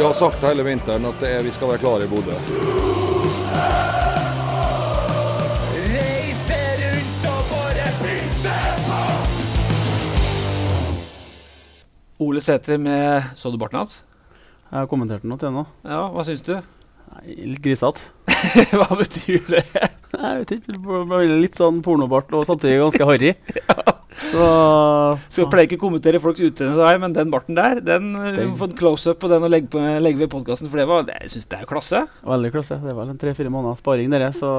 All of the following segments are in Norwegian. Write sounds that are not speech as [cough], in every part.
Vi har sagt hele vinteren at det er, vi skal være klare i Bodø. Ole Sæther med Så du barten hans? Jeg har kommentert den nå til nå. Ja, hva syns du? Litt grisete. [laughs] hva betyr det? Jeg vet ikke. Litt sånn pornobart og samtidig ganske harry. [laughs] Så Så jeg pleier ikke kommentere folks utseende, men den barten der, den, eh, vi må få en close-up på den og legge, på, legge ved podkasten, for det var, det, jeg synes det er klasse. veldig klasse. Det er vel en tre-fire måneder sparing, dere. Så,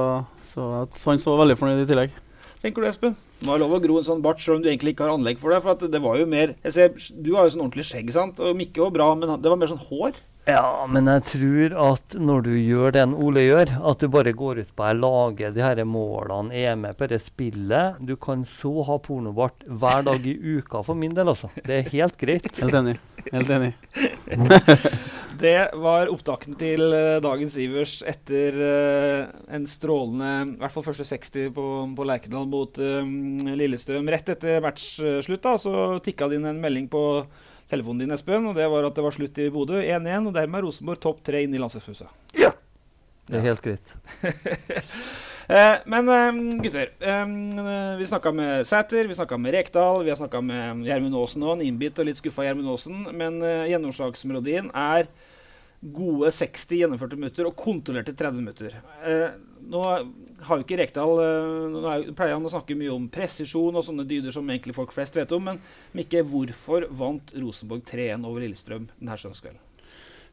så, så han så veldig fornøyd i tillegg. Tenker du, Espen? Det var lov å gro en sånn bart selv om du egentlig ikke har anlegg for det. For at det var jo mer jeg ser, Du har jo sånn ordentlig skjegg, sant? og Mikke var bra, men det var mer sånn hår. Ja, men jeg tror at når du gjør det en Ole gjør, at du bare går ut på å lage de her målene, er med på det spillet Du kan så ha pornobart hver dag i uka for min del, altså. Det er helt greit. Helt enig. Helt enig. [laughs] Det var opptakten til eh, dagens Ivers etter eh, en strålende I hvert fall første 60 på, på Lerkendal mot um, Lillestrøm. Rett etter matchslutt da, så tikka det inn en melding på telefonen din, Espen. og Det var at det var slutt i Bodø. 1-1. og Dermed er Rosenborg topp tre inn i landslagspausa. Det er helt greit. [laughs] Eh, men eh, gutter, eh, vi snakka med Sæter, vi snakka med Rekdal, vi har snakka med Gjermund Aasen nå. En innbitt og litt skuffa Gjermund Aasen. Men eh, gjennomslagsmelodien er gode 60 gjennomførte minutter og kontrollerte 30 minutter. Eh, nå har jo ikke Rekdal eh, Nå er, pleier han å snakke mye om presisjon og sånne dyder som egentlig folk flest vet om, men Mikke, hvorfor vant Rosenborg 3-1 over Lillestrøm denne søndagskvelden?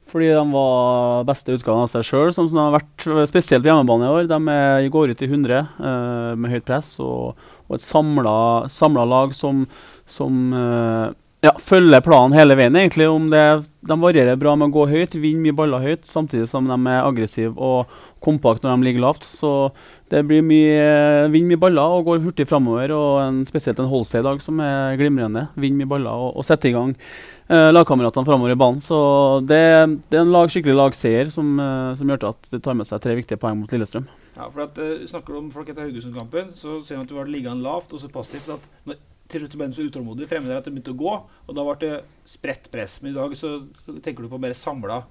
Fordi de var beste utgaven av seg sjøl, som de har vært spesielt på hjemmebane i år. De er, går ut i 100 eh, med høyt press og, og et samla lag som, som eh, ja, følger planen hele veien, egentlig. Om det, de varierer bra med å gå høyt, vinner mye baller høyt, samtidig som de er aggressive og kompakt når de ligger lavt. Så det blir mye, vinner mye baller og går hurtig framover. Og en, spesielt en Holsey i dag som er glimrende. Vinner mye baller og, og setter i gang eh, lagkameratene framover i banen. Så det, det er en lag, skikkelig lagseier som, eh, som gjør til at det tar med seg tre viktige poeng mot Lillestrøm. Ja, for at, uh, Snakker du om folk etter Haugesund-kampen, så ser man at du har liggende lavt og så passivt at når, til slutt ble du så utålmodig fremme der at det begynte å gå, og da ble det spredt press. Men i dag så tenker du på mer samla,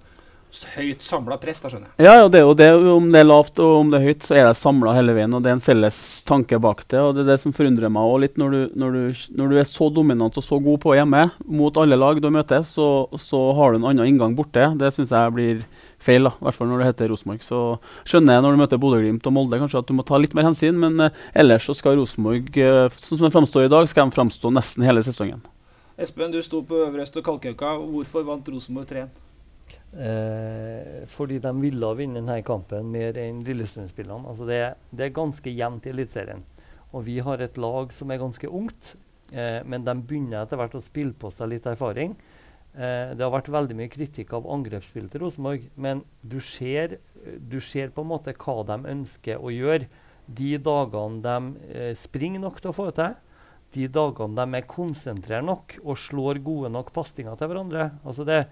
høyt samla press, da skjønner jeg. Ja, og det, er jo det, om det er lavt og om det er høyt, så er det samla hele veien. og Det er en felles tanke bak det. og Det er det som forundrer meg òg litt. Når du, når, du, når du er så dominant og så god på hjemme mot alle lag du møter, så, så har du en annen inngang borte. Det syns jeg blir feil, da, i hvert fall når det heter Rosenborg. Så skjønner jeg når du møter Bodø-Glimt og Molde kanskje at du må ta litt mer hensyn, men eh, ellers så skal Rosenborg, eh, sånn som de framstår i dag, skal de framstå nesten hele sesongen. Espen, du sto på Øverøst og Kalkauka. Hvorfor vant Rosenborg 3-1? Eh, fordi de ville vinne denne kampen mer enn Lillestrøm-spillerne. Altså det, det er ganske jevnt i Eliteserien. Og vi har et lag som er ganske ungt, eh, men de begynner etter hvert å spille på seg litt erfaring. Eh, det har vært veldig mye kritikk av angrepsspillet til Rosenborg, men du ser, du ser på en måte hva de ønsker å gjøre de dagene de eh, springer nok til å få det til. De dagene de er konsentrert nok og slår gode nok pasninger til hverandre. Altså det,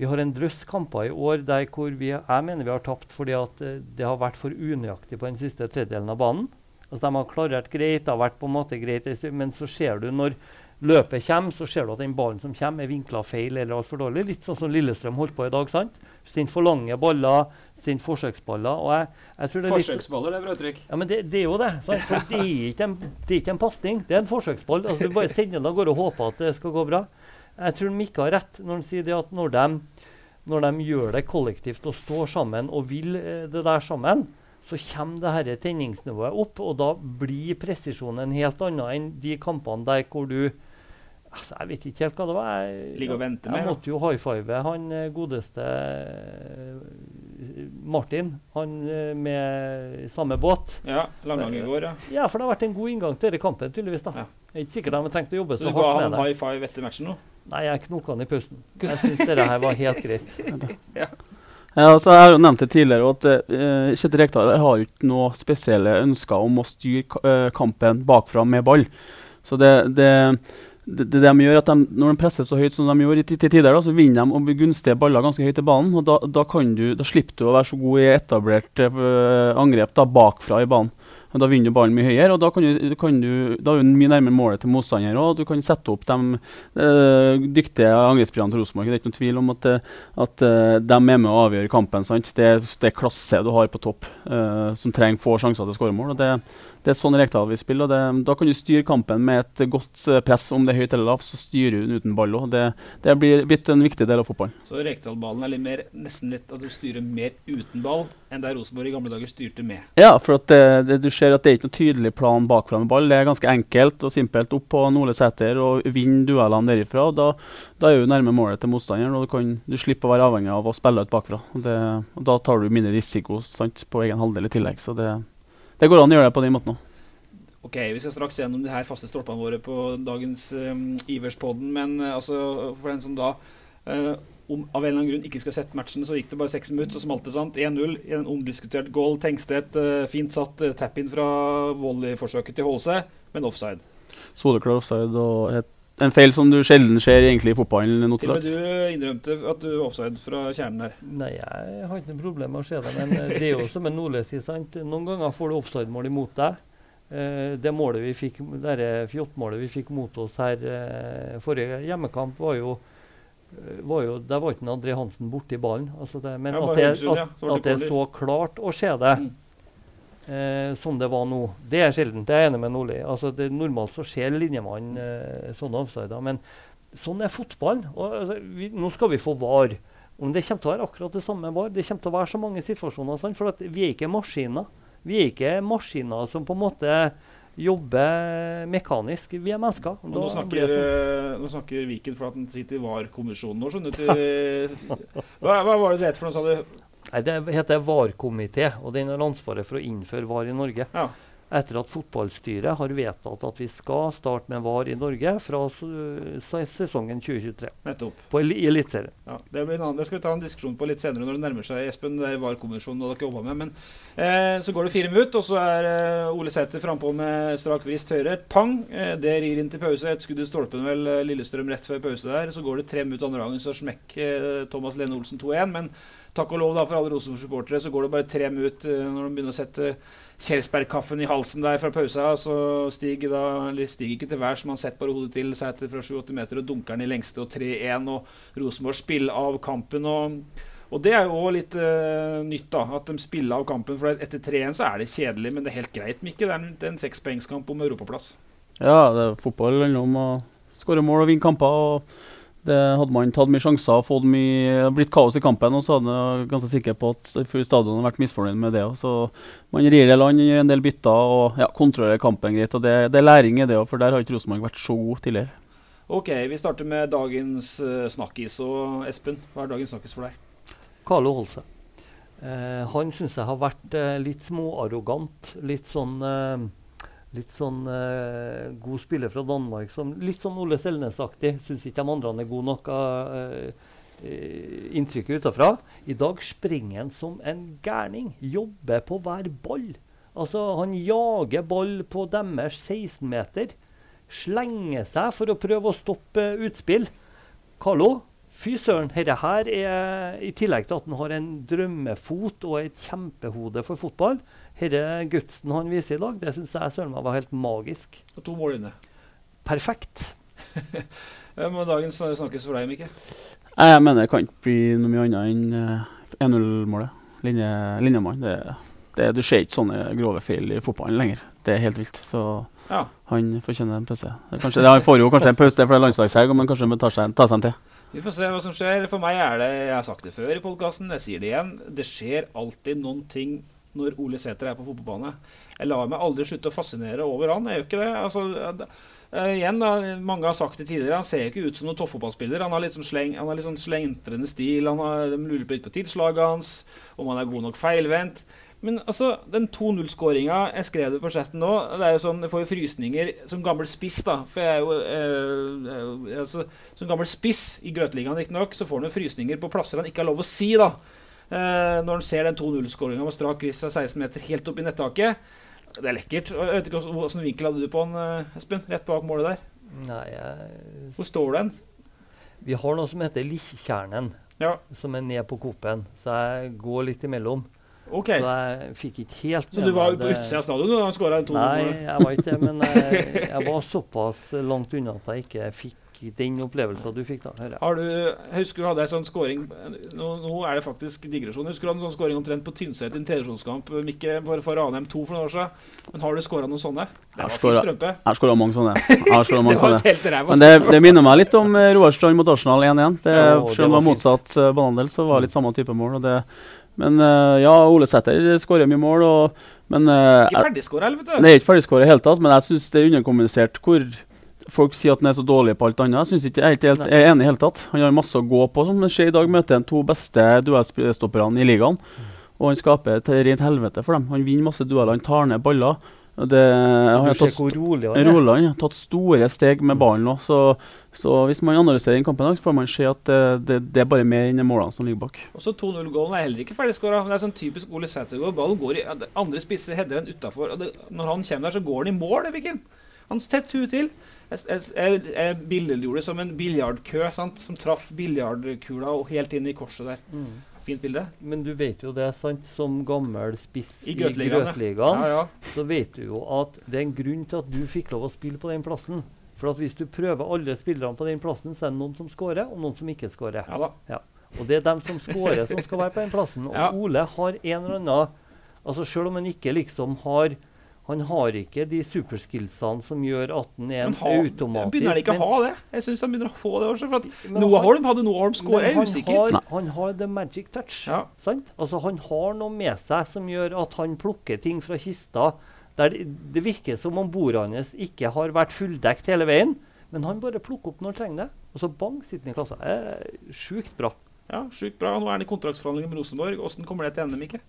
vi har en drøss kamper i år der hvor vi, jeg mener vi har tapt fordi at eh, det har vært for unøyaktig på den siste tredjedelen av banen. Altså De har klarert greit, det har vært på en måte greit, men så ser du når løpet kommer, så ser du at den ballen som kommer, er vinkla feil eller altfor dårlig. Litt sånn som Lillestrøm holdt på i dag. sant? Sine for lange baller, sine forsøksballer. og jeg, jeg tror det er litt... Forsøksballer, det er bra uttrykk. Ja, men det, det er jo det. Sant? For det er ikke en, det er ikke en pasning, det er en forsøksball. Altså, du bare sender den av gårde og håper at det skal gå bra. Jeg tror Mikke har rett når han sier det at når de, når de gjør det kollektivt og står sammen og vil eh, det der sammen, så kommer det her tenningsnivået opp, og da blir presisjonen helt annen enn de kampene der hvor du altså, Jeg vet ikke helt hva det var. Jeg, jeg, jeg måtte jo high five han eh, godeste eh, Martin, han med samme båt. Ja, Langang i går, ja. Ja, for det har vært en god inngang til denne kampen, tydeligvis. da. Ja. Jeg er ikke sikkert de har trengt å jobbe Så så, du ga hardt han med det. high five etter matchen nå? Nei, jeg knoka han i pausen. [laughs] Jeg syns dette her var helt greit. Ja, altså jeg har jo nevnt det tidligere at uh, Kjetil Rekdal har ikke noe spesielle ønsker om å styre eh, kampen bakfra med ball. Så det, det, det, det de gjør at de, Når de presser så høyt som de gjorde i til tider, da, så vinner de og gunstige baller ganske høyt i banen. og Da, da, kan du, da slipper du å være så god i etablert uh, angrep da, bakfra i banen. Og Da vinner du ballen mye høyere, og da, kan du, kan du, da er du mye nærmere målet til motstander. Og du kan sette opp de uh, dyktige angrepsspillerne til Rosenborg. Det er ikke noen tvil om at, eh, at uh, de er med å avgjøre kampen. Sant? Det, det er klasse du har på topp, uh, som trenger få sjanser til å skåre mål. Og det, det er sånn Rekdal vil spille. og det, Da kan du styre kampen med et godt eh, press, om det er høyt eller lavt. Så styrer du den uten ball òg. Det, det blir blitt en viktig del av fotballen. Så Rekdal-ballen er litt mer, nesten litt at du styrer mer uten ball enn der Rosenborg i gamle dager styrte med. Ja, for at det, det, du ser at det er ikke noe tydelig plan bakfra med ball. Det er ganske enkelt og simpelt opp på Nole Sæter og vinne duellene derifra. og Da, da er du nærme målet til motstanderen, og du, kan, du slipper å være avhengig av å spille ut bakfra. Og det, og da tar du mindre risiko sant, på egen halvdel i tillegg. Så det, det går an å gjøre det på den måten òg. Ok, Vi skal straks gjennom de her faste stolpene våre på dagens um, Iverspodden. Men uh, altså, for den som da uh, om, av en eller annen grunn ikke skulle sett matchen, så gikk det bare seks minutter, så smalt det. sant? 1-0 i en omdiskutert goal. Tengstedt uh, fint satt uh, tap-in fra volleyforsøket til Holse, men offside. Soleklar offside og et, en feil som du sjelden ser egentlig i fotballen nå til dags. du innrømte at du er offside fra kjernen her. Nei, jeg har ikke noe problem med å se det, men eh, det er jo som en Nordli sier, sant. Noen ganger får du offside-mål imot deg. Eh, det målet vi fikk, dere fjottmålet vi fikk mot oss her eh, forrige hjemmekamp, var jo var jo, Der var ikke André Hansen borti ballen. Altså det, men Ja, at det, at, Så at det er så klart å se det Mm. Eh, som det var nå, det er sjeldent. Det er jeg enig med Nordli. Altså, det, normalt så ser linjemannen eh, sånne offsider. Men sånn er fotballen. Altså, nå skal vi få VAR. Om det kommer til å være akkurat det samme VAR. Det kommer til å være så mange situasjoner. Sånn, For at vi er ikke maskiner. Vi er ikke maskiner som på en måte jobber mekanisk. Vi er mennesker. Og nå snakker, eh, nå snakker Viken for at han sitter i VAR-kommisjonen nå, skjønner du. [laughs] Hva, hva var det du het for noe, sa du? Nei, det heter VAR-komité, og den har ansvaret for å innføre VAR i Norge. Ja. Etter at fotballstyret har vedtatt at vi skal starte med VAR i Norge fra sesongen 2023 Nettopp. på el Eliteserien. Ja, det, blir en annen, det skal vi ta en diskusjon på litt senere når det nærmer seg Espen. Det er VAR-konvensjonen dere jobber med. Men eh, så går det fire minutter, og så er eh, Ole Sæter frampå med strak vrist høyre. Pang! Eh, det rir inn til pause. Et skudd i stolpen, vel. eh, Lillestrøm rett før pause der. Så går det tre minutter andre gangen, så smekk eh, Thomas Lene Olsen 2-1. Men takk og lov da for alle Rosenborg-supportere, så går det bare tre minutter eh, når de begynner å sette Kjelsberg-kaffen i halsen der fra pausa. Så stiger da eller stiger ikke til værs, man setter bare hodet til Sæter fra 7-8 meter og dunker den i lengste og 3-1. Og Rosenborg spiller av kampen. og og det er jo også litt uh, nytt, da, at de spiller av kampen. For etter 3-1 så er det kjedelig, men det er helt greit, Mikke. Det er en, det er en sekspoengskamp om europaplass. Ja, det, er fotball handler om å skåre mål og vinne kamper. og det Hadde man tatt mye sjanser og fått mye, blitt kaos i kampen, og så hadde jeg ganske sikker på at full stadion hadde vært misfornøyd med det. også. Så man rir i land, gjør en del bytter og ja, kontrollerer kampen greit. og Det, det er læring i det òg, for der har ikke Rosenborg vært så god tidligere. Ok, vi starter med dagens uh, snakkis. Og Espen, hva er dagens snakkis for deg? Carlo Holse. Eh, han syns jeg har vært eh, litt småarrogant. Litt sånn eh, Litt sånn eh, god spiller fra Danmark. Som, litt sånn Ole Selnes-aktig. Syns ikke de andre er gode nok. Uh, inntrykket utafra. I dag springer han som en gærning. Jobber på hver ball. Altså, han jager ball på deres 16-meter. Slenger seg for å prøve å stoppe utspill. Carlo, fy søren, dette her er I tillegg til at han har en drømmefot og et kjempehode for fotball, denne gutsen han viser i dag, det syns jeg søren meg var helt magisk. Og to mål inne. Perfekt. [laughs] Hvem av dagens snakkes for deg, Mikke? Jeg mener det kan ikke bli noe mye annet enn eh, 1-0-målet. Linje, linjemann. Det, det, du ser ikke sånne grove feil i fotballen lenger. Det er helt vilt. Så Ja. han fortjener en pause. Kanskje, det, han får jo kanskje en pause for det er landslagshelg, men kanskje han tar seg, tar seg en til. Vi får se hva som skjer. For meg er det Jeg har sagt det før i podkasten, jeg sier det igjen. Det skjer alltid noen ting når Ole Sæter er på fotballbane. Jeg lar meg aldri slutte å fascinere over han. Jeg gjør ikke det. Altså, uh, igjen da, Mange har sagt det tidligere, han ser ikke ut som noen toppfotballspiller. Han har litt sånn, sleng, han har litt sånn slentrende stil. Han har, de lurer litt på tilslaget hans, om han er god nok feilvendt. Men altså, den 2-0-skåringa Jeg skrev det på chatten nå. det er jo sånn, Jeg får jo frysninger som gammel spiss, da. For jeg er jo, eh, altså, Som gammel spiss i Grøteligaen, riktignok, så får han jo frysninger på plasser han ikke har lov å si, da. Eh, når han ser den 2-0-skåringa med strak kryss fra 16 meter helt opp i nettaket. Det er lekkert. Jeg vet ikke Hvilken vinkel hadde du på han, eh, Espen? Rett bak målet der. Nei, jeg, Hvor står den? vi har noe som heter Likkjernen, Ja, som er ned på Coop-en. Så jeg går litt imellom. OK. Så jeg fikk ikke helt Så du var på utsida av stadion da han skåra 2-0? Nei, jeg var ikke det. Men jeg, [laughs] jeg var såpass langt unna at jeg ikke fikk den opplevelsen du fikk da. hører jeg. Har du, husker du hadde en sånn scoring nå, nå er det faktisk digresjon. Husker du hadde en sånn scoring omtrent på Tynset i en tredjesjonskamp? Mikke for, for Ranheim 2 for noen år siden. Men har du skåra noen sånne? Jeg har skåra mange sånne. Jeg mange Det sånne. Men det, det minner meg litt om eh, Roar Strand mot Arsenal 1-1. Det, Ja, og det selv om det var var motsatt banandel, så var det litt samme type mål. Og det, men eh, ja, Ole Sæter skårer mye mål, og, men eh, Ikke ferdigskåra, eller, vet du. Nei, ikke ferdigskåra i det hele tatt, men jeg syns det er underkommunisert hvor folk sier at han er så dårlig på alt annet. Jeg jeg er ikke helt, jeg er enig i hele tatt. Han har masse å gå på. Som det skjer i dag, møter han to beste duellstopperne i ligaen. Og han skaper et rent helvete for dem. Han vinner masse dueller, han tar ned baller. Det, han har tatt, rolig han er. han har tatt store steg med ballen nå. Så, så hvis man analyserer den kampen, i dag, så får man se at det, det, det er bare mer enn målene som ligger bak. Og så 2-0-gålen er heller ikke ferdigskåra. Det er sånn typisk Ole Sætergård. Ballen går i Andre spisser header den utafor. Når han kommer der, så går han i mål. det, Viken. Han tetter huet til. Jeg, jeg, billedgjorde det som en biljardkø sant? som traff biljardkula og helt inn i korset der. Mm. Fint bilde. Men du vet jo det, sant, som gammel spiss I i Grøtligaen, ja. Grøtligaen, Ja, ja. så vet du jo at det er en grunn til at du fikk lov å spille på den plassen. For at hvis du prøver alle spillerne på den plassen, så er det noen som scorer, og noen som ikke scorer. ja ja. Og det er dem som scorer, som skal være på den plassen. Og Ja. Ole har en eller annen altså Selv om han ikke liksom har Han har ikke de superskillsene som gjør at han er en ha, automatisk begynner han ikke men- å ha det? Jeg syns han begynner å få det også. For at Noah han- Holm hadde Noah Holm skåret. Jeg er jeg usikker. Han har, han har the magic touch. Ja. Sant? Altså, han har noe med seg som gjør at han plukker ting fra kista der det, det virker som om bordet hans ikke har vært fulldekt hele veien. Men han bare plukker opp når han trenger det. Og så bang, sitter han i kassa. Eh, Sjukt bra. Ja, Sjukt bra. Nå er han i kontraktsforhandlinger med Rosenborg. Hvordan kommer det til ende, Mikke?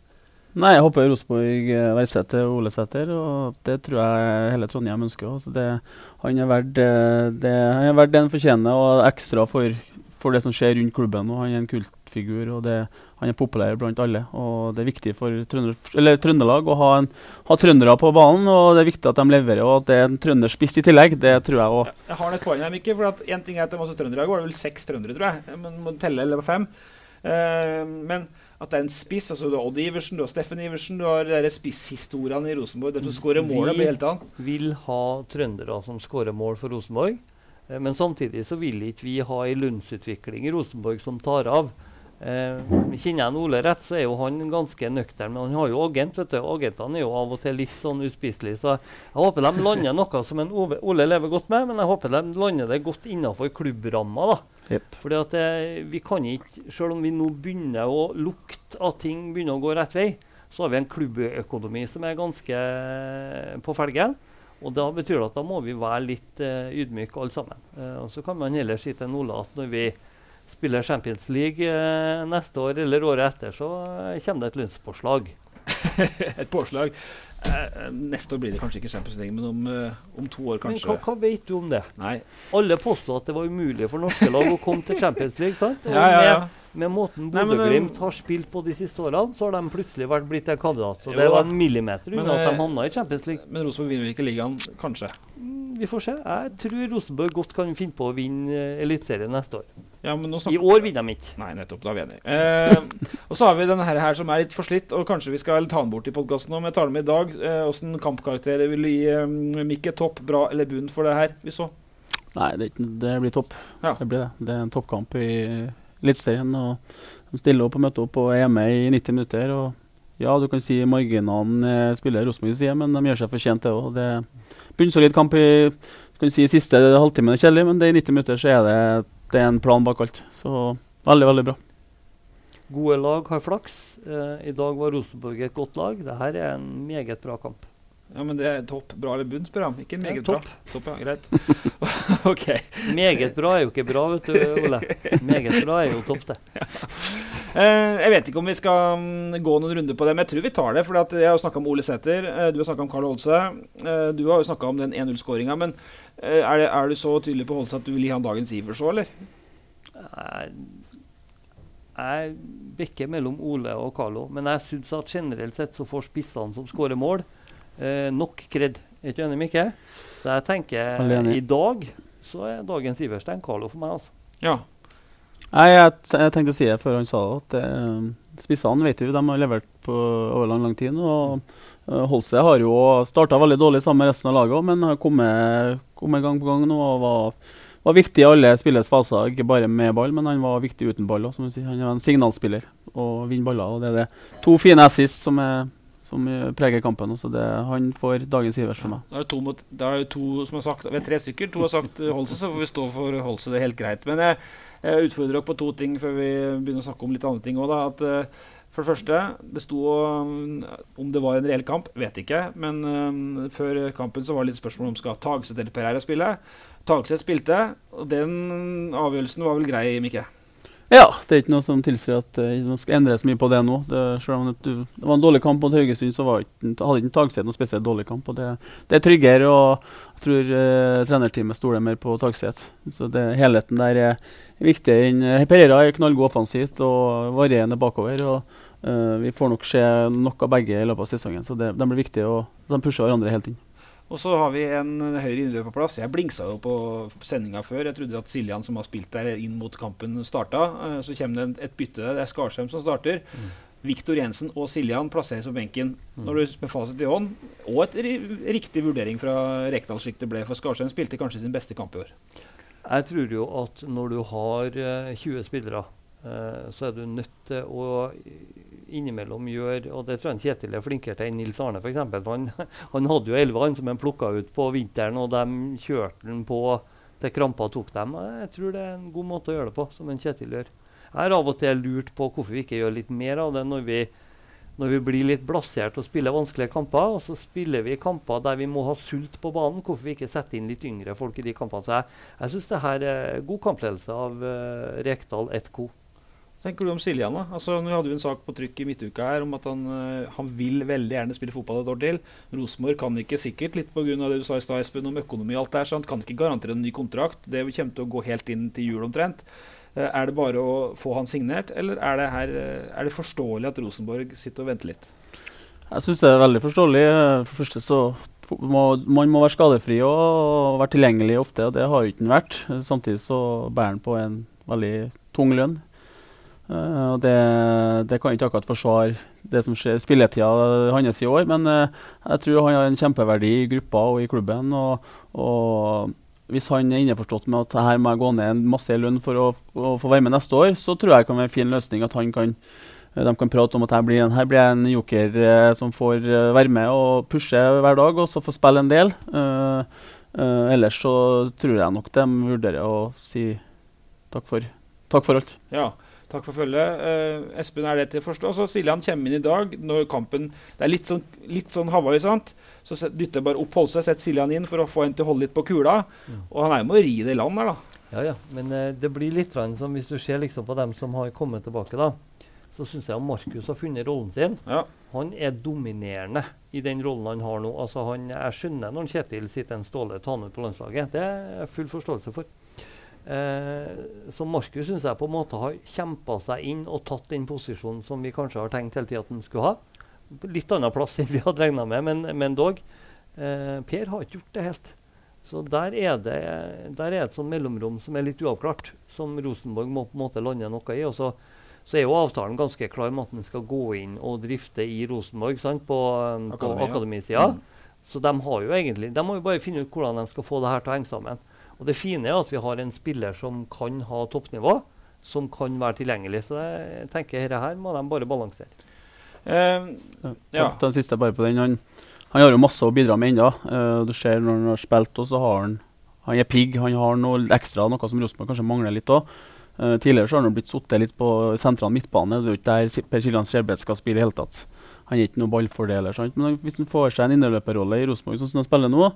Nei, jeg håper Rosenborg eh, verdsetter Ole Sæter, og det tror jeg hele Trondheim ønsker. også. det, han er verdt eh, det, han er verdt det han fortjener, og ekstra for, for det som skjer rundt klubben. og Han er en kultfigur, og det, han er populær blant alle. og Det er viktig for Trønder, eller Trøndelag å ha, en, ha trøndere på banen, og det er viktig at de leverer. Og at det er en trønderspiss i tillegg, det tror jeg òg. Jeg har et poeng her, Mikke. For Én en ting er at det er masse trøndere. I dag var det vel seks trøndere, tror jeg. Men må telle eller fem. Uh, men at det er en spiss altså Du har Odd Iversen, du har Steffen Iversen, du har de spisshistoriene i Rosenborg. Den som skårer målet på hele Vi Vil ha trøndere som skårer mål for Rosenborg. Eh, men samtidig så vil ikke vi ha ei lønnsutvikling i Rosenborg som tar av. Eh, kjenner jeg Ole rett, så er jo han ganske nøktern. Men han har jo agent. vet du. Agentene er jo av og til litt sånn uspiselige. Så jeg håper de lander noe som en Ove, Ole lever godt med, men jeg håper de lander det godt innenfor klubbramma. da. Yep. Fordi at eh, vi kan ikke, Selv om vi nå begynner å lukte at ting begynner å gå rett vei, så har vi en klubbøkonomi som er ganske eh, på felgen. Og da betyr det at da må vi være litt uh, ydmyke alle sammen. Eh, og så kan man heller si til Ole at når vi spiller Champions League eh, neste år eller året etter, så eh, kommer det et lønnspåslag. [laughs] Et påslag. Eh, neste år blir det kanskje ikke Champions League, men om, eh, om to år Men kanskje. hva, hva vet du om det? Nei. Alle påstod at det var umulig for norske lag å komme til Champions League. sant? [laughs] Ja, ja, ja. Med, med måten men, Bodø-Glimt eh, har spilt på de siste årene, så har de plutselig vært blitt en kandidat. Og Jo det var en millimeter Men, unna at de havna i Champions League. Men Rosenborg vinner ikke ligaen, kanskje. Mm, Vi får se. Jeg tror Rosenborg godt kan finne på å vinne Eliteserien neste år. Ja, men nå I år vinner de ikke. Nei, nettopp. Da er vi enige. Eh, og så har vi denne her, her som er litt forslitt, og kanskje vi skal ta den bort i podkasten om jeg tar den med i dag. Eh, kampkarakterer kampkarakter vil du gi eh, Mikke? Topp, bra eller bunn for det her vi så? Nei, det, er det blir topp. Ja. Det blir det. Det er en toppkamp i Eliteserien. og De stiller opp og møter opp og er med i 90 minutter. og ja, du kan si marginene eh, spiller Rosenborgs side, men de gjør seg fortjent, det òg. Det er bunnsolid kamp i du kan si, siste halvtimen er kjedelig, men det i 90 minutter så er det, det er en plan bak alt. Så veldig, veldig bra. Gode lag har flaks. Eh, I dag var Rosenborg et godt lag. Dette er en meget bra kamp. Ja, men det er topp, bra eller bunn, spør jeg Ikke Ja, meget topp. bra. Topp, ja, greit. [laughs] ok. Meget bra er jo ikke bra, vet du, Ole. Meget bra er jo topp, det. Eh, jeg vet ikke om vi skal mm, gå noen runder på det, men jeg tror vi tar det. For jeg har snakka om Ole Sæter, eh, du har snakka om Carl Holse. Eh, du har jo snakka om den 1-0-skåringa. Men eh, er, det, er du så tydelig på Holse at du vil gi han dagens Ivers òg, eller? Jeg, bikker mellom Ole og Carlo, men jeg syns at generelt sett så får spissene som skårer mål, eh, nok kred. Er ikke enig, Mikke? Så jeg tenker Alene. i dag så er dagens Iverstein Carlo for meg, altså. Ja. Nei, jeg, jeg tenkte å si det før han sa det. at det, Spissene vet du, de har levert på over lang lang tid. og uh, Holse har jo starta veldig dårlig sammen med resten av laget, men har kommet, kommet gang på gang nå og var, var viktig i alle spillets faser. Ikke bare med ball, men han var viktig uten ball. Også. Han er en signalspiller og vinner baller. og Det er det. to fine assist som, er, som preger kampen. Også. Det, han får dagens Ivers for meg. Da er det to, mot, da er det to som har sagt Vi er tre stykker. To har sagt eh, Holse, så får vi stå for Holse. Det er helt greit. Men jeg, jeg utfordrer dere på to ting før vi begynner å snakke om litt andre ting òg. Eh, for det første, det sto om det var en reell kamp, vet ikke. Men um, før kampen så var det litt spørsmål om skal Tagseth eller Per Eira spille. Tagseth spilte, og den avgjørelsen var vel grei, Mikke? Ja, det er ikke noe som tilsier at det uh, skal endres mye på det nå. Det, selv om det, det var en dårlig kamp mot Haugesund, så var ikke, hadde ikke Tagseth noe spesielt dårlig kamp. og Det, det er tryggere, og jeg tror uh, trenerteamet stoler mer på Tagseth. Så det, helheten der er viktigere enn- uh, Pereira er knallgod offensivt og varierende bakover. og uh, Vi får nok se noe av begge i løpet av sesongen, så det, de blir viktige. og De pusher hverandre helt tiden. Og så har vi en høyre plass. Jeg blingsa jo på sendinga før. Jeg trodde at Siljan, som har spilt der inn mot kampen, starta. Eh, Så kommer det et bytte der. Det er Skarsheim som starter. Viktor Jensen og Siljan plasseres på benken. Når du med fasit i hånd, og et riktig vurdering fra Rekdal slik det ble, for Skarsheim spilte kanskje sin beste kamp i år. Jeg tror jo at når du har eh, 20 spillere, eh, så er du nødt til å innimellom gjør Og det tror jeg Kjetil er flinkere til enn Nils Arne, f.eks. Han, [laughs] han hadde jo 11 han som han plukka ut på vinteren, og de kjørte han på til krampa tok dem. Jeg tror det er en god måte å gjøre det på, som en Kjetil gjør. Jeg har av og til lurt på hvorfor vi ikke gjør litt mer av det når vi, når vi blir litt blasert og spiller vanskelige kamper. Og så spiller vi kamper der vi må ha sult på banen. Hvorfor vi ikke setter inn litt yngre folk i de kampene. Så jeg, jeg syns det her er god kampledelse av uh, Rekdal 1-co. Hva tenker du om Siljan? da? Altså, nå hadde vi en sak på trykk i midtuka her om at han, eh, han vil veldig gjerne spille fotball et år til. Rosenborg kan ikke sikkert, litt pga. det du sa i stad, Espen, om økonomi og alt der, så han kan ikke garantere en ny kontrakt. Det kommer til å gå helt inn til jul omtrent. Eh, Er det bare å få han signert, eller er det, her, eh, er det forståelig at Rosenborg sitter og venter litt? Jeg syns det er veldig forståelig. For første så må, Man må være skadefri og være tilgjengelig ofte, og det har jo ikke vært. Samtidig så bærer han på en veldig tung lønn. Eh, og det, det kan ikke akkurat forsvare det som skjer spilletida hans i år, men uh, jeg tror han har en kjempeverdi i gruppa og i klubben. og, og hvis han er innforstått med at her må jeg gå ned en masse i lønn for å, å få være med neste år, så tror jeg det kan være en fin løsning at han kan Eh, De kan prate om at her blir, en, her blir jeg en joker eh, som får eh, være med og pushe hver dag, og så få spille en del. Uh, uh, ellers så tror jeg nok de vurderer å si takk for, takk for alt. Ja, takk for følget. Eh, Espen, er det til å forstå? Så Siljan kommer inn i dag når kampen Det er litt sånn, litt sånn Hawaii, sant? Så dytter jeg bare opp Holse, setter Siljan inn for å få en til å holde litt på kula. Og han er jo med å ri det i land her, da. Ja, ja. Men eh, det blir litt som hvis du ser liksom på dem som har kommet tilbake, da. Så syns jeg Markus har funnet rollen sin. Ja. Han er dominerende i den rollen han har nå. Altså han, jeg skjønner når Kjetil sitter en Ståle Tanum på landslaget. Det er jeg full forståelse for. Eh, så Markus syns jeg på en måte har kjempa seg inn og tatt den posisjonen som vi kanskje har tenkt hele tida at han skulle ha. Litt annen plass enn vi hadde regna med, men, men dog. Eh, per har ikke gjort det helt. Så der er det der er et sånn mellomrom som er litt uavklart, som Rosenborg må på en måte lande noe i. og så så er jo avtalen ganske klar med at den skal gå inn og drifte i Rosenborg sant, på, Akademi, på akademisida. ja. Mm. Så de har jo egentlig, de må jo bare finne ut hvordan de skal få det her til å henge sammen. Og det fine er at vi har en spiller som kan ha toppnivå, som kan være tilgjengelig. Så jeg tenker dette her må de bare balansere. Eh, Ja. Ja. Ta, den siste bare på den. Han, han har jo masse å bidra med ennå. Uh, du ser når han har spilt, og så har han Han er pigg, han har noe ekstra, noe som Rosenborg kanskje mangler litt òg. tidligere så har han blitt sittet litt på sentral midtbane. Det er jo ikke der Per Siljan Skjelbred skal spille i hele tatt. Han er ikke noen ballfordeler. Sant? Men hvis han får seg en innerløperrolle i Rosenborg, sånn som han spiller nå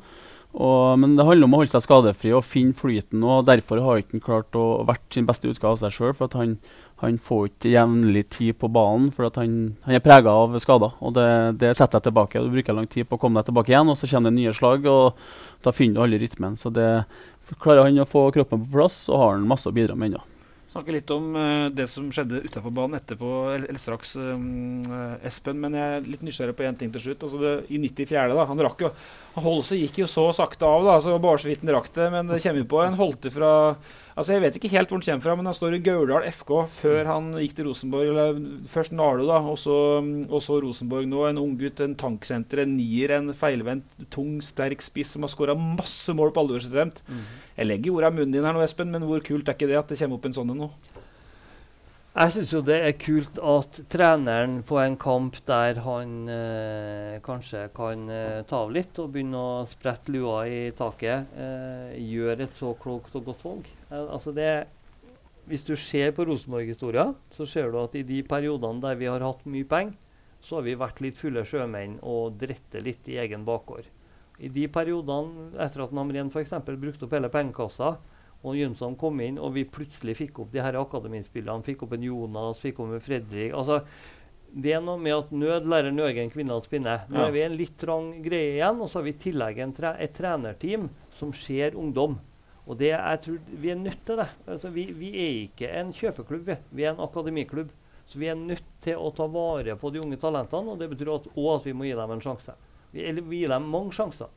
og, Men det handler om å holde seg skadefri og finne flyten. og Derfor har ikke han klart å vært sin beste utgave av seg sjøl. For han, han, får ikke jevnlig tid på banen, for han, han er prega av skader. og det, det, setter jeg tilbake. Du bruker lang tid på å komme deg tilbake igjen, og så kommer det nye slag. og Da finner du aldri rytmen. så det Klarer han å få kroppen på plass, så har han masse å bidra med ennå snakke litt om uh, det som skjedde utafor banen etterpå, eller, eller straks, um, Espen. Men jeg er litt nysgjerrig på én ting til slutt. Altså det, I 94. da, Han rakk jo Holse gikk jo så sakte av, da, så bare så vidt han rakk det. Men det kommer jo på en Holte fra Altså Jeg vet ikke helt hvor han kommer fra, men han står i Gauldal FK før han gikk til Rosenborg. eller Først Nalo, da, og så, og så Rosenborg nå. En ung gutt, en tanksenter, en nier, en feilvendt, tung, sterk spiss som har skåra masse mål på alvorsbestemt. Mm. Jeg legger orda i munnen din her nå, Espen, men hvor kult er ikke det at det kommer opp en sånn en nå? Jeg syns jo det er kult at treneren på en kamp der han eh, kanskje kan eh, ta av litt og begynne å sprette lua i taket, eh, gjør et så klokt og godt valg. Eh, altså det, hvis du ser på Rosenborg-historia, så ser du at i de periodene der vi har hatt mye penger, så har vi vært litt fulle sjømenn og drette litt i egen bakgård. I de periodene etter at Namren f.eks. brukte opp hele pengekassa, og Jønsson kom inn, og vi plutselig fikk opp de her akademispillene. Fikk opp en Jonas, fikk opp en Fredrik. altså det er noe med at nød lærer nøgen kvinner å spinne. Nå ja. er vi en litt trang greie igjen, og så har vi i tillegg tre et trenerteam som ser ungdom. Og det, jeg tror Vi er nødt til det. Altså, vi, vi, er ikke en kjøpeklubb, vi. vi er en akademiklubb. Så vi er nødt til å ta vare på de unge talentene, og det betyr at, også at vi må gi dem en sjanse. Vi, eller vi gir dem mange sjanser.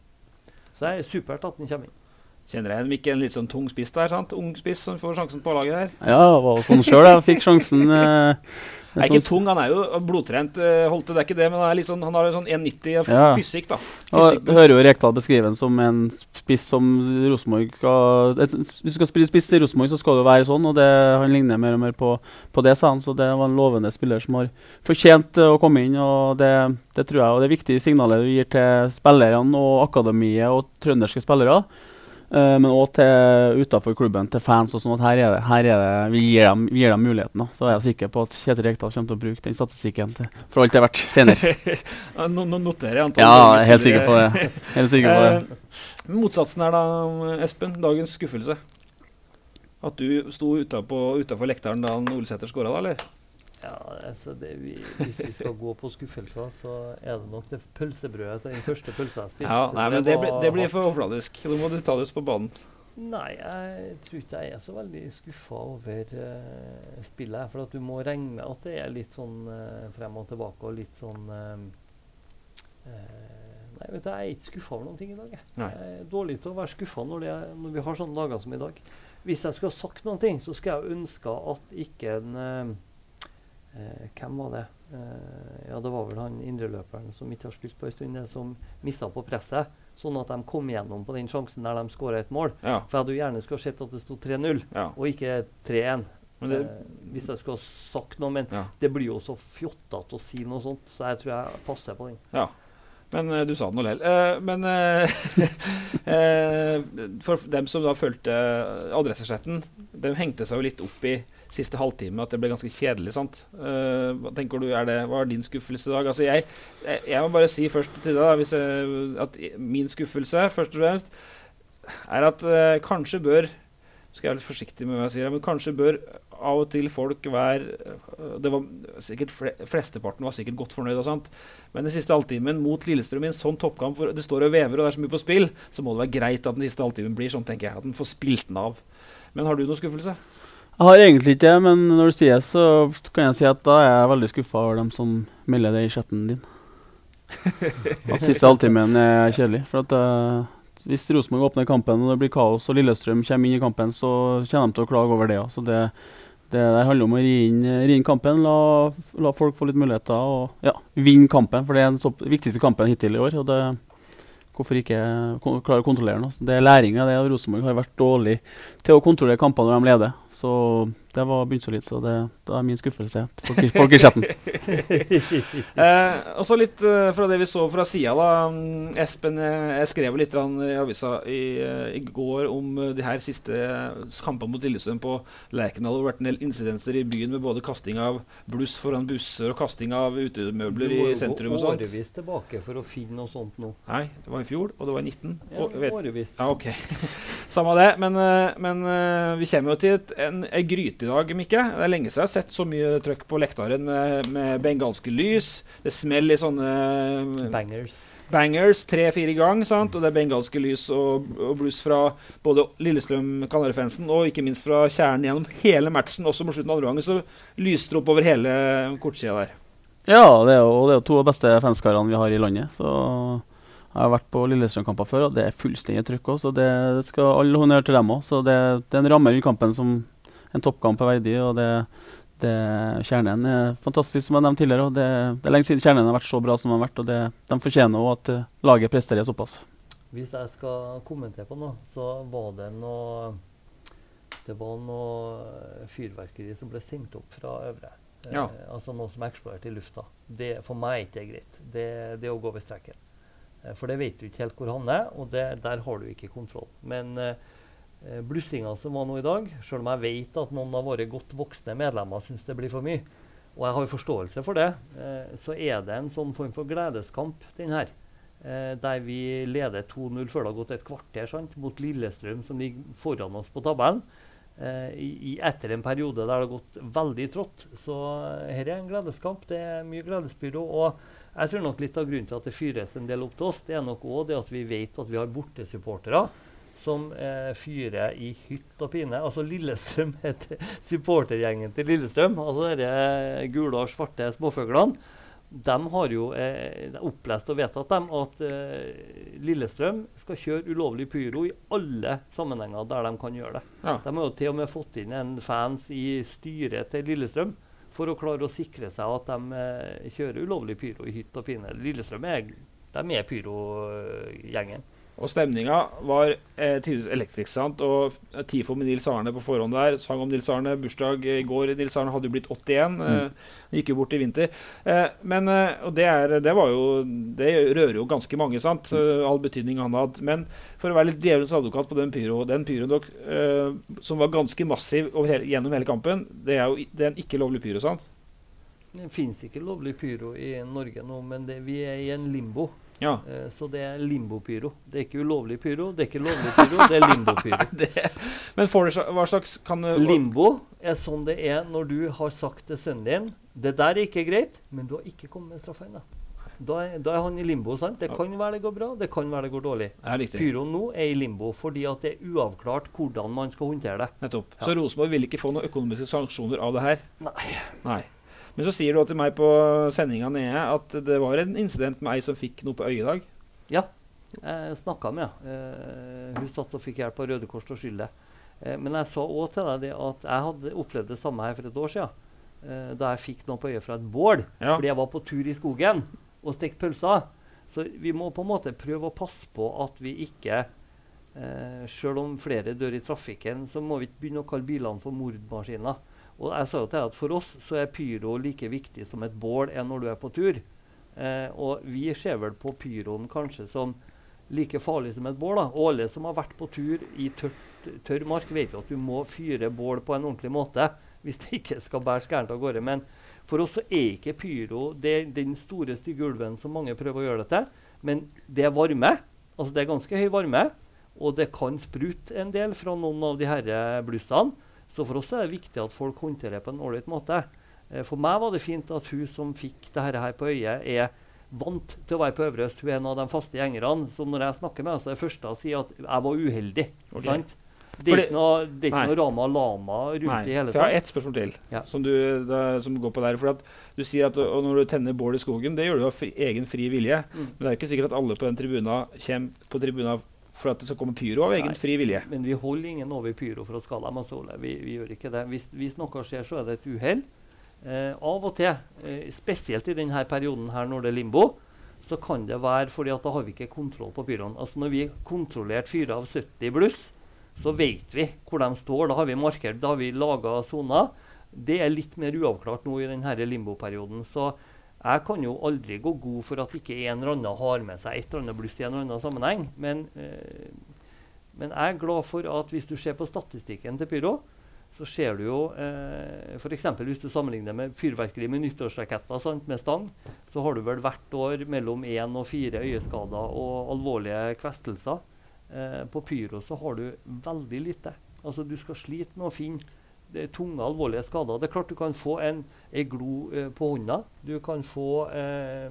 Så det er supert at den kommer inn. Kjenner jeg ikke en litt sånn tung spiss der? sant? Ung spiss som får sjansen på laget der. Ja, det var sånn sjøl jeg fikk sjansen. Eh, [laughs] er ikke tung, han er jo blodtrent, uh, Holte, det er ikke det, men han, er sånn, han har sånn 1,90 ja. fysikk, da. Fysikk, hører jo Rekdal beskrive ham som en spiss som Rosenborg skal et, Hvis du skal spille spiss i Rosenborg, så skal jo være sånn, og det, han ligner mer og mer på, på, det, sa han. Så det var en lovende spiller som har fortjent uh, å komme inn, og det, det tror jeg og det er viktig signalet du gir til spillerne og akademiet og trønderske spillere. Uh, men òg utafor klubben, til fans. og sånn at her er det, her er det, Vi gir dem, vi gir dem muligheten. Da. Så er jeg sikker på at Kjetil Rekdal kommer til å bruke den statistikken til, for alt det er verdt senere. [laughs] nå, nå noterer jeg antall Ja, helt sikker på det. Helt sikker på det. Uh, motsatsen er da, Espen, dagens skuffelse. At du sto utafor lekteren da Olsæter skåra, da, eller? Ja, altså det, vi, Hvis vi skal gå på skuffelser, så er det nok det pølsebrødet til den første pølsa jeg spiste. Ja, nei, men det, det, blir, det blir for overfladisk. Nå må du ta det ut på banen. Nei, jeg tror ikke jeg er så veldig skuffa over uh, spillet. For at du må regne med at det er litt sånn uh, frem og tilbake og litt sånn uh, Nei, vet du, jeg er ikke skuffa over noen ting i dag. Jeg, jeg er dårlig til å være skuffa når, når, vi har sånne dager som i dag. Hvis jeg skulle ha sagt noen ting, så skulle jeg ønska at ikke en Eh, hvem var det? Eh, ja, det var vel han indreløperen som ikke har spilt på en stund, som mista på presset. Sånn at de kom gjennom på den sjansen der de skåra et mål. Ja. For jeg hadde jo gjerne skulle sett at det sto 3-0, ja. og ikke 3-1. Eh, hvis jeg skulle ha sagt noe. Men ja. det blir jo så fjottete å si noe sånt, så jeg tror jeg passer på den. Ja. Men uh, du sa det nå lell. Uh, men uh, [laughs] for dem som da fulgte Adressesletten, de hengte seg jo litt opp i siste halvtime at det ble ganske kjedelig. sant? Uh, hva tenker du, er det, Hva er din skuffelse i dag? Altså jeg, jeg, må bare si først til deg jeg, at min skuffelse først og fremst er at uh, kanskje bør skal jeg være litt forsiktig med hva jeg sier, men kanskje bør av og til folk være eh, det var sikkert Flesteparten var sikkert godt fornøyd, og sånt, men den siste halvtimen mot Lillestrøm i en sånn toppkamp hvor det står og vever og det er så mye på spill, så må det være greit at den siste halvtimen blir sånn, tenker jeg. At den får spilt den av. Men har du noen skuffelse? Jeg har egentlig ikke det, men når du sier det, så kan jeg si at da er jeg veldig skuffa over dem som melder det i chatten din. [laughs] At siste halvtimen er kjedelig. For at uh, Hvis Rosenborg åpner kampen og det blir kaos og Lillestrøm kommer inn i kampen, så kommer de til å klage over det. Så det, det, handler om å ri inn, ri inn kampen, la, la, folk få litt muligheter og ja, vinne kampen. For det er den viktigste kampen hittil i år. og det Hvorfor ikke klare å kontrollere den? Det er læring av det. Rosenborg har vært dårlig til å kontrollere kampene når de leder. Så det var bunnsolid. Så det, det er min skuffelse. på, i. [laughs] Eh, og så litt eh, fra det vi så fra sida, da. Mm, Espen, eh, jeg skrev litt i avisa i, eh, i går om eh, de her siste eh, kampene mot Lillestrøm på Lerkendal. Det har vært en del incidenser i byen med både kasting av bluss foran busser og kasting av utemøbler i sentrum og sånt. årevis tilbake for å finne noe sånt nå. Nei, det var i fjor, og det var i 19. Ja, årevis. ja, ok. [laughs] Samme det. Men, eh, men eh, vi kommer jo til et, en, en, gryte i dag, Mikke. Det er lenge siden jeg har sett så mye trøkk på lektaren med, med bengalske lys. Det smeller i sånne eh, Bangers. bangers tre-fire ganger. sant? Og det er bengalske lys og, og blues fra både Lillestrøm Kanarifansen og ikke minst fra kjernen gjennom hele matchen. Også mot slutten av andre gangen så lyste det opp over hele kortsida der. Ja, det er, jo, det er jo to av de beste fanskarene vi har i landet. Så jeg har vært på Lillestrøm-kamper før, og det er fullstendig trykk òg. Så det skal all honnør til dem òg. Så det, det er en ramme rundt kampen som en toppkamp er verdig. og det, det Kjernen er fantastisk, som jeg nevnte tidligere. og det, det er lenge siden Kjernen har vært så bra som den har vært. og det, De fortjener òg at eh, laget presterer såpass. Hvis jeg skal kommentere på noe, så var det noe Det var noe fyrverkeri som ble sendt opp fra Øvre. Eh, altså noe som eksploderte i lufta. Det, for meg er ikke greit. Det, det er å gå over streken. Eh, for det vet du ikke helt hvor han er, og det, der har du ikke kontroll. Men eh, eh, blussinga som var nå i dag, sjøl om jeg vet at noen av våre godt voksne medlemmer syns det blir for mye, og jeg har forståelse for det, eh, så er det en sånn form for gledeskamp, den her. Eh, der vi leder 2-0 før det har gått et kvarter sant, mot Lillestrøm, som ligger foran oss på tabellen. Eh, i, etter en periode der det har gått veldig trått. Så dette her er en gledeskamp. Det er mye gledesbyrå. Og jeg tror nok litt av grunnen til at det fyres en del opp til oss, det er nok òg det at vi vet at vi har bortesupportere som eh, fyrer i hytt og pine. Altså Lillestrøm [laughs] heter supportergjengen til Lillestrøm. Altså disse gule og svarte småfuglene. De har jo eh, opplest og vedtatt dem at eh, Lillestrøm skal kjøre ulovlig pyro i alle sammenhenger der de kan gjøre det. Ja. De har jo til og med fått inn en fans i styret til Lillestrøm for å klare å sikre seg at de eh, kjører ulovlig pyro i hytt og pine. Lillestrøm er, de er pyrogjengen. Og stemninga var eh, tidvis elektrisk. sant? Og eh, TIFO med Nils Arne på forhånd der sang om Nils Arne. Bursdag i går. Nils Arne hadde jo blitt 81. Eh, gikk jo bort i vinter. Eh, men, eh, og det, er, det var jo Det rører jo ganske mange, sant? Mm. all betydning han hadde. Men for å være litt djevelens advokat på den pyro, den pyroen eh, som var ganske massiv over hele, gjennom hele kampen, det er jo det er en ikke lovlig pyro, sant? Det fins ikke lovlig pyro i Norge nå, men det, vi er i en limbo. Ja. Eh, så det er limbopyro. Det er ikke ulovlig pyro, det er ikke lovlig pyro, det er limbopyro. [laughs] Men får du, hva slags kan du Limbo er sånn det er når du har sagt til sønnen din det der er ikke greit, men du har ikke kommet med straffa ennå. Da, da er han i limbo. sant? Det kan være det går bra, det kan være det går dårlig. Ja. Pyroen nå er i limbo fordi at det er uavklart hvordan man skal håndtere det. Nettopp. Så Rosenborg vil ikke få noen økonomiske sanksjoner av det her? Nei. Nei. Men så sier du til meg på sendinga nede at det var en incident med ei som fikk noe på øyet i dag. Ja, jeg snakka med henne. hun satt og fikk hjelp av Røde Kors til å skylde. Eh, men jeg sa òg til deg at jeg hadde opplevd det samme her for et år siden. eh, da jeg fikk noe på øyet fra et bål Ja. fordi jeg var på tur i skogen og stekte pølser. Så vi må på en måte prøve å passe på at vi ikke eh, Selv om flere dør i trafikken, så må vi ikke begynne å kalle bilene for mordmaskiner. Og jeg sa jo til deg at For oss så er pyro like viktig som et bål er når du er på tur. Eh, og vi ser vel på pyroen kanskje som like farlig som et bål. da. Og alle som har vært på tur i tørt, tørr mark, vet jo at du må fyre bål på en ordentlig måte hvis det ikke skal bære gærent av gårde. Men for oss så er ikke pyro det, den store, stygge ulven som mange prøver å gjøre det til. Men det er varme. Altså det er ganske høy varme. Og det kan sprute en del fra noen av de disse blussene. Så for oss er det viktig at folk håndterer det på en ålreit måte. Eh, For meg var det fint at hun som fikk det her på øyet, er vant til å være på Øvre Øst. Hun er en av de faste gjengerne. som når jeg snakker med så er det første å si at jeg var uheldig. Okay. Sant? Det er ikke noe, det er noe Rama Lama rundt Nei, i hele for jeg har tatt. ett spørsmål til Ja. som, du, da, som går på der. For at du sier at når du tenner bål i skogen, det gjør du av egen fri vilje. Mm. Men det er jo ikke sikkert at alle på den tribuna kommer på tribuna for at det skal komme pyro av egen Nei. fri vilje. Men vi holder ingen over pyro for å skade dem. Altså, vi, vi gjør ikke det. Hvis, hvis noe skjer, så er det et uhell. Eh, av og til, eh, spesielt i denne perioden her når det er limbo, så kan det være fordi at da har vi ikke kontroll på pyroen. Altså Når vi kontrollert fyrer av 70 bluss, så vet vi hvor de står. Da har vi markert, da har vi laga soner. Det er litt mer uavklart nå i denne limboperioden. Så jeg kan jo aldri gå god for at ikke en eller annen har med seg et eller annet bluss i en eller annen sammenheng. Men, eh, men jeg er glad for at hvis du ser på statistikken til Pyro, så ser du jo eh, F.eks. hvis du sammenligner med fyrverkeri med nyttårsraketter sant, med stang, så har du vel hvert år mellom én og fire øyeskader og alvorlige kvestelser. Eh, på Pyro så har du veldig lite. Altså Du skal slite med å finne tunge, alvorlige skader. Det er klart du kan få en, en glo eh, på hånda. Du kan få, eh,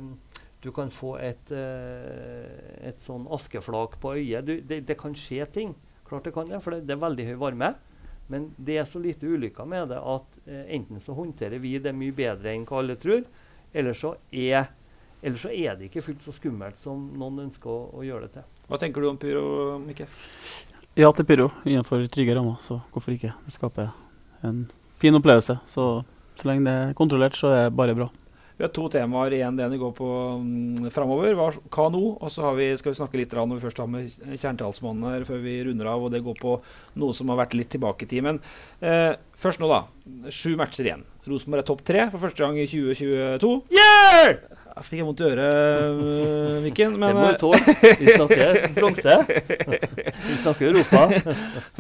du kan få et, eh, et sånn askeflak på øyet. Du, det, det, kan skje ting. Klart det kan det, for det, det, er veldig høy varme. Men det er så lite ulykker med det at eh, enten så håndterer vi det mye bedre enn hva alle tror, eller så er, eller så er det ikke fullt så skummelt som noen ønsker å, å gjøre det til. Hva tenker du om pyro, Mikke? Ja til pyro innenfor trygge rammer, så hvorfor ikke? Det skaper en fin opplevelse. Så, så lenge det er kontrollert, så er det bare bra. Vi har to temaer igjen. Det ene går på um, framover. Hva nå? Og så vi, skal vi snakke litt når vi først har med kjernetalsmannen her før vi runder av. Og det går på noe som har vært litt tilbake i tid. Men eh, først nå, da. Sju matcher igjen. Rosenborg er topp tre for første gang i 2022. Yeah! Jeg fikk vondt i øret, uh, Viken. Men, det må du tåle. Vi snakker bronse. Vi snakker Europa.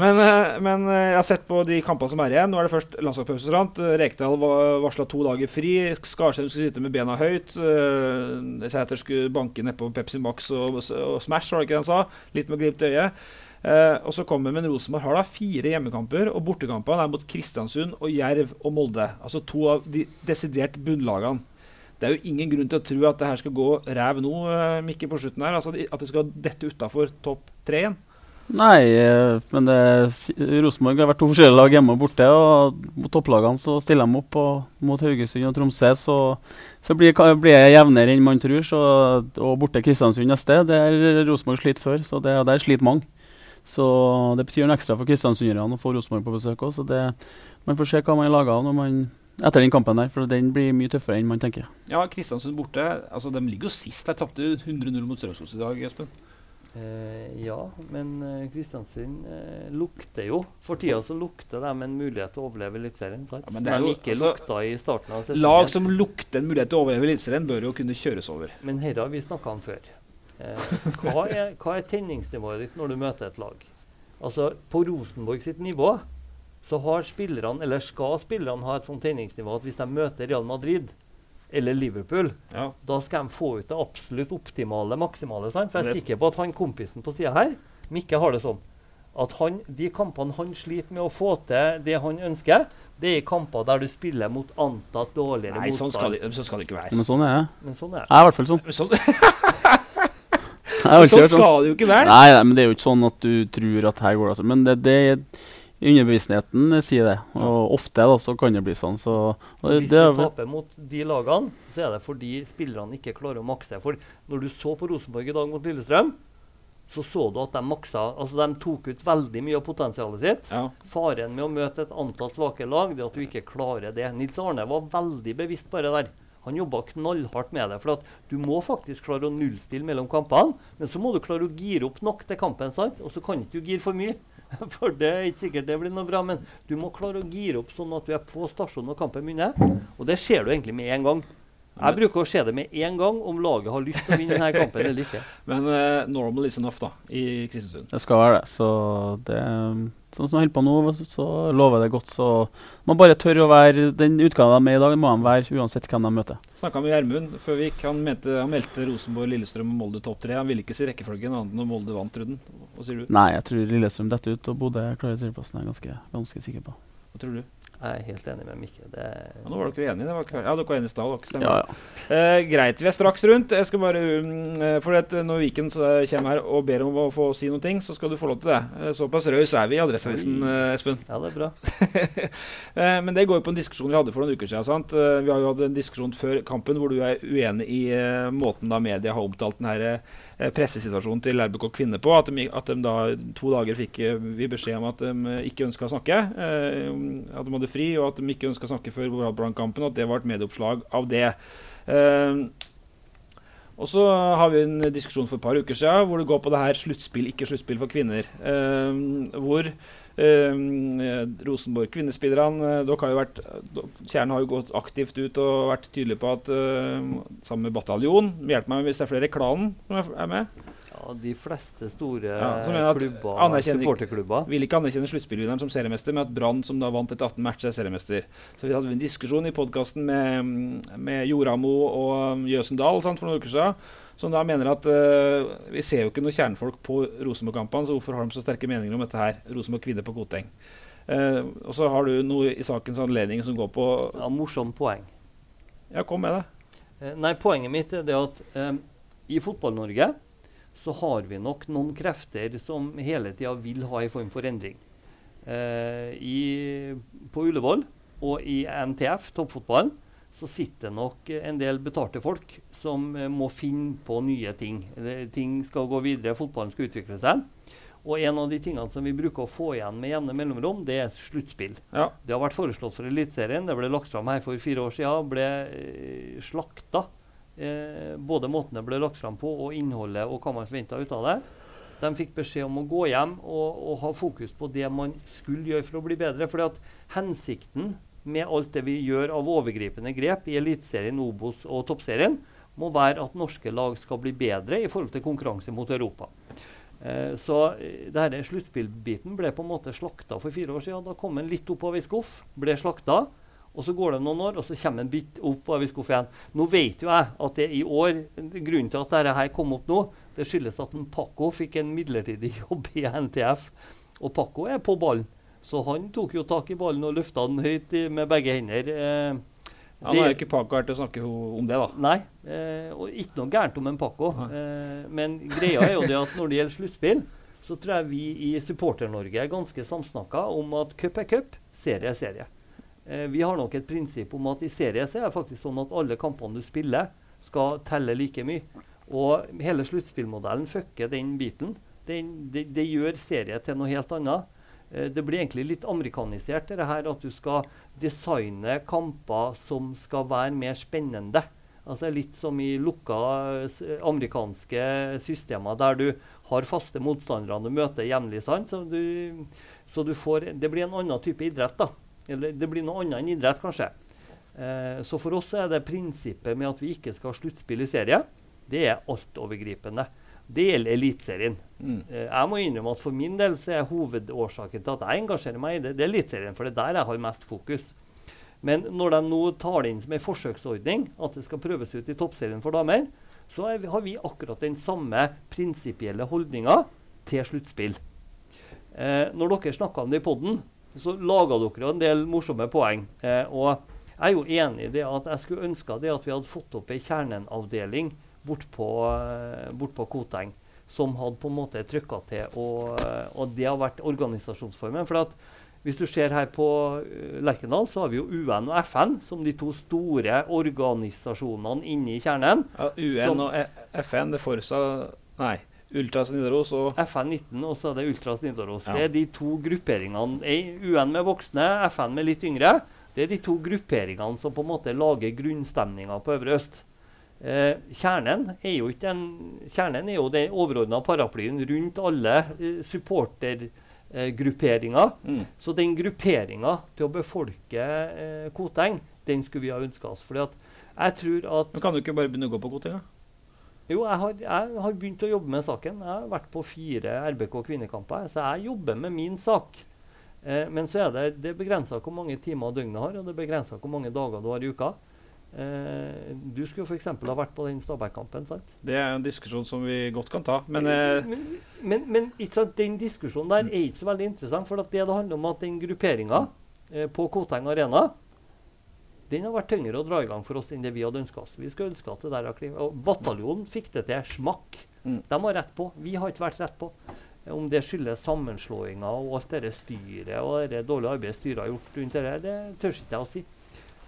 men, uh, men jeg har sett på de kampene som er igjen. Nå er det først landslagspause. Rekdal varsla to dager fri. Skarsheim skulle sitte med bena høyt. Sæter skulle banke nedpå Pepsi Max og, og, Smash, var det ikke det han sa? Litt med glimt i øyet. Uh, og så kommer Men Rosenborg har da fire hjemmekamper, og bortekampene er mot Kristiansund og Jerv og Molde. Altså to av de desidert bunnlagene. Det er jo ingen grunn til å tro at det her skal gå ræv nå, eh, Mikke, på slutten her. Altså at det skal dette utafor topp tre igjen. Nei, eh, men det, Rosenborg har vært to forskjellige lag hjemme og borte. og Mot topplagene så stiller de opp, og mot Haugesund og Tromsø så, så blir, blir jeg jevnere enn man tror. Så, og borte Kristiansund neste, det er Rosenborg slitt før, så det, der sliter mange. Så det betyr noe ekstra for kristiansunderne å få Rosenborg på besøk òg. Man får se hva man lager av når man etter den kampen der, for den blir mye tøffere enn man tenker. Ja, Kristiansund borte. altså De ligger jo sist. Der tapte 100-0 mot Strømsgods i dag, Espen. Eh, ja, men eh, Kristiansund eh, lukter jo For tida så lukter de en mulighet til å overleve Eliteserien. Ja, men det er de ikke altså, lukta i starten av sesongen. Lag som lukter en mulighet til å overleve Eliteserien, bør jo kunne kjøres over. Men dette har vi snakka om før. Eh, hva, er, hva er tenningsnivået ditt når du møter et lag? Altså, På Rosenborg sitt nivå så har spillerne, eller skal spillerne ha et sånt tenningsnivå at hvis de møter Real Madrid eller Liverpool, ja. da skal de få ut det absolutt optimale, maksimale. Sant? For jeg er sikker på at han kompisen på sida her, Mikke, har det sånn at han, de kampene han sliter med å få til det han ønsker, det er kamper der du spiller mot antatt dårligere Nei, motstand. Sånn skal, det, sånn skal det ikke være. Men sånn er det. Men sånn er det. Jeg er i hvert fall sånn. [laughs] sånn. sånn skal det jo ikke være. Nei, nei, men det er jo ikke sånn at du tror at her går det altså. Men det, det, Underbevisstheten sier det, og ja. ofte da, så kan det bli sånn. Så, så hvis vi taper mot de lagene, så er det fordi spillerne ikke klarer å makse. For når du så på Rosenborg i dag mot Lillestrøm, så så du at de maksa. Altså De tok ut veldig mye av potensialet sitt. Ja. Faren med å møte et antall svake lag, det at du ikke klarer det. Nils Arne var veldig bevisst bare der. Han jobba knallhardt med det. For at du må faktisk klare å nullstille mellom kampene. Men så må du klare å gire opp nok til kampen, sant? og så kan ikke du gire for mye. [laughs] For det er ikke sikkert det blir noe bra. Men du må klare å gire opp sånn at du er på stasjonen når kampen begynner. Og det ser du egentlig med en gang. Jeg bruker å se det med en gang om laget har lyst til å vinne denne kampen eller ikke. [laughs] Men uh, normal is enough da, i Kristiansund. Det skal være det. Så det sånn som de holder på nå, så lover det godt. Så man bare tør å være den utgaven de er i dag, må de være uansett hvem de møter. Snakka med Gjermund før vi gikk. Han, mente, han meldte Rosenborg, Lillestrøm og Molde topp tre. Han ville ikke si rekkefølgen annet enn om Molde vant, Ruden. Hva sier du? Nei, jeg tror Lillestrøm detter ut, og Bodø klarer tredjeplassen. Jeg er ganske, ganske sikker på. Hva tror du? Jeg er helt enig med Mikke. Ja, nå var dere enige. Det var, ja, dere var enige i stad. Ja, ja. eh, greit, vi er straks rundt. Jeg skal bare, um, for at Når Viken kommer her og ber om å få si noe, så skal du få lov til det. Eh, såpass raus er vi i Adresseavisen, eh, Espen. Ja, det er bra. [laughs] eh, men det går jo på en diskusjon vi hadde for noen uker siden. Sant? Eh, vi har jo hatt en diskusjon før kampen hvor du er uenig i uh, måten da media har omtalt den herre Eh, pressesituasjonen til RBK kvinner på. At de, at de, da to dager fikk eh, vi beskjed om at de ikke ønska å snakke. Eh, at de hadde fri, og at de ikke ønska å snakke før Brannkampen, og at det var et medieoppslag av det. Og så har vi en diskusjon for et par uker siden hvor det går på det her sluttspill, ikke sluttspill for kvinner. Eh, hvor eh, Rosenborg kvinnespillerne eh, dere har jo vært, Kjernen har jo gått aktivt ut og vært tydelig på at eh, sammen med bataljon Hjelp meg hvis det er flere i klanen som er med. Ja, De fleste store Ja, klubber, supporterklubber Vil ikke anerkjenne sluttspillvinneren som seriemester, men at Brann, som da vant etter 18 matcher, er seriemester. Så vi hadde en diskusjon i podkasten med, med Joramo og Jøsendal sant, for noen uker siden, som da mener at uh, vi ser jo ikke noe kjernfolk på Rosenborg-kampene, så hvorfor har de så sterke meninger om dette her? Rosenborg kvinner på Koteng. Uh, og så har du noe i sakens anledning som går på Ja, Morsomt poeng. Ja, kom med det. Uh, nei, Poenget mitt er det at i Fotball-Norge så har vi nok noen krefter som hele tida vil ha en form for endring. I, på Ullevål og i NTF, toppfotballen, så sitter nok en del betalte folk som eh, må finne på nye ting. Ting skal gå videre, fotballen skal utvikle seg. Og en av de tingene som vi bruker å få igjen med jevne mellomrom, det er sluttspill. Ja. Det har vært foreslått for Eliteserien. Det ble lagt fram her for fire år siden. Ble eh, slakta. Eh, både måten det ble lagt fram på, og innholdet og hva man forventa ut av det. De fikk beskjed om å gå hjem og, og ha fokus på det man skulle gjøre for å bli bedre. fordi at hensikten med alt det vi gjør av overgripende grep i Eliteserien, Obos og Toppserien, må være at norske lag skal bli bedre i forhold til konkurranse mot Europa. Eh, så denne det sluttspillbiten ble på en måte slakta for fire år siden. Da kom den litt opp av ei skuff, ble slakta. Og så går det noen år, og så kommer en bit opp av skuff igjen. Nå vet jo jeg at det i år Grunnen til at dette her kom opp nå, det skyldes at en Paco fikk en midlertidig [laughs] jobb i NTF. Og Paco er på ballen. Så han tok jo tak i ballen og løfta den høyt med begge hender. Eh, Ja, er jo ikke her til å snakke om det, da. Nei, eh, og ikke noe gærent om en Paco. Eh, men greia er jo det at når det gjelder sluttspill, så tror jeg vi i Supporter-Norge er ganske samsnakka om at cup er cup, serie er serie. Eh, vi har nok et prinsipp om at i serie så er det faktisk sånn at alle kampene du spiller, skal telle like mye. Og hele sluttspillmodellen fucker den biten. Den, det, det gjør serie til noe helt annet. Eh, Det blir egentlig litt amerikanisert, det her at du skal designe kamper som skal være mer spennende. Altså Litt som i lukka eh, amerikanske systemer, der du har faste motstandere du møter jevnlig. Så, du, så du det blir en annen type idrett. da. Eller det blir noe annet enn idrett, kanskje. Eh, så for oss er det prinsippet med at vi ikke skal ha sluttspill i serie, det er altovergripende. Det gjelder Eliteserien. Mm. Eh, jeg må innrømme at For min del så er hovedårsaken til at jeg engasjerer meg i det, det er Eliteserien. For det er der jeg har mest fokus. Men når de nå tar det inn som en forsøksordning, at det skal prøves ut i toppserien for damer, så vi, har vi akkurat den samme prinsipielle holdninga til sluttspill. Eh, når dere snakka om det i poden, så laga dere en del morsomme poeng. Eh, og jeg er jo enig i det at jeg skulle ønska det at vi hadde fått opp ei kjernenavdeling bort på, eh, bort Koteng som hadde på en måte trykka til, og, eh, og det har vært organisasjonsformen. for at hvis du ser her på uh, Lerkendal, så har vi jo UN og FN som de to store organisasjonene inne i kjernen. Ja, UN Som- og E- FN, det Forsa Nei. Ultras Nidaros og FN 19 og så er det Ultras Nidaros. Ja. Det er de to grupperingene. UN med voksne, FN med litt yngre. Det er de to grupperingene som på en måte lager grunnstemninga på Øvre Øst. Eh, kjernen er jo ikke en, kjernen er jo den overordna paraplyen rundt alle eh, supportergrupperinger. mm. Så den grupperinga til å befolke eh, Koteng, den skulle vi ha ønska oss. Fordi at jeg tror at Men kan du ikke bare begynne å gå på Kotinga? jo, jeg har, jeg har begynt å jobbe med saken. Jeg har vært på fire RBK kvinnekamper, så jeg jobber med min sak. Eh, men så er det, det er begrensa hvor mange timer døgnet har, og det er begrensa hvor mange dager du har i uka. Eh, du skulle f.eks. ha vært på den Stabæk-kampen. sant? Det er en diskusjon som vi godt kan ta. Men eh, men, men, men sant, den diskusjonen der er ikke så veldig interessant. For at det det handler om at den grupperinga eh, på Koteng Arena den har vært tyngre å dra i gang for oss enn det vi hadde ønska oss. Vi skulle ønske at det der har kli- og Bataljonen fikk det til smakk. Mm. De har rett på. Vi har ikke vært rett på. Om det skyldes sammenslåinger og alt det styret og det dårlige arbeidet styret har gjort rundt det, det tør ikke jeg å si.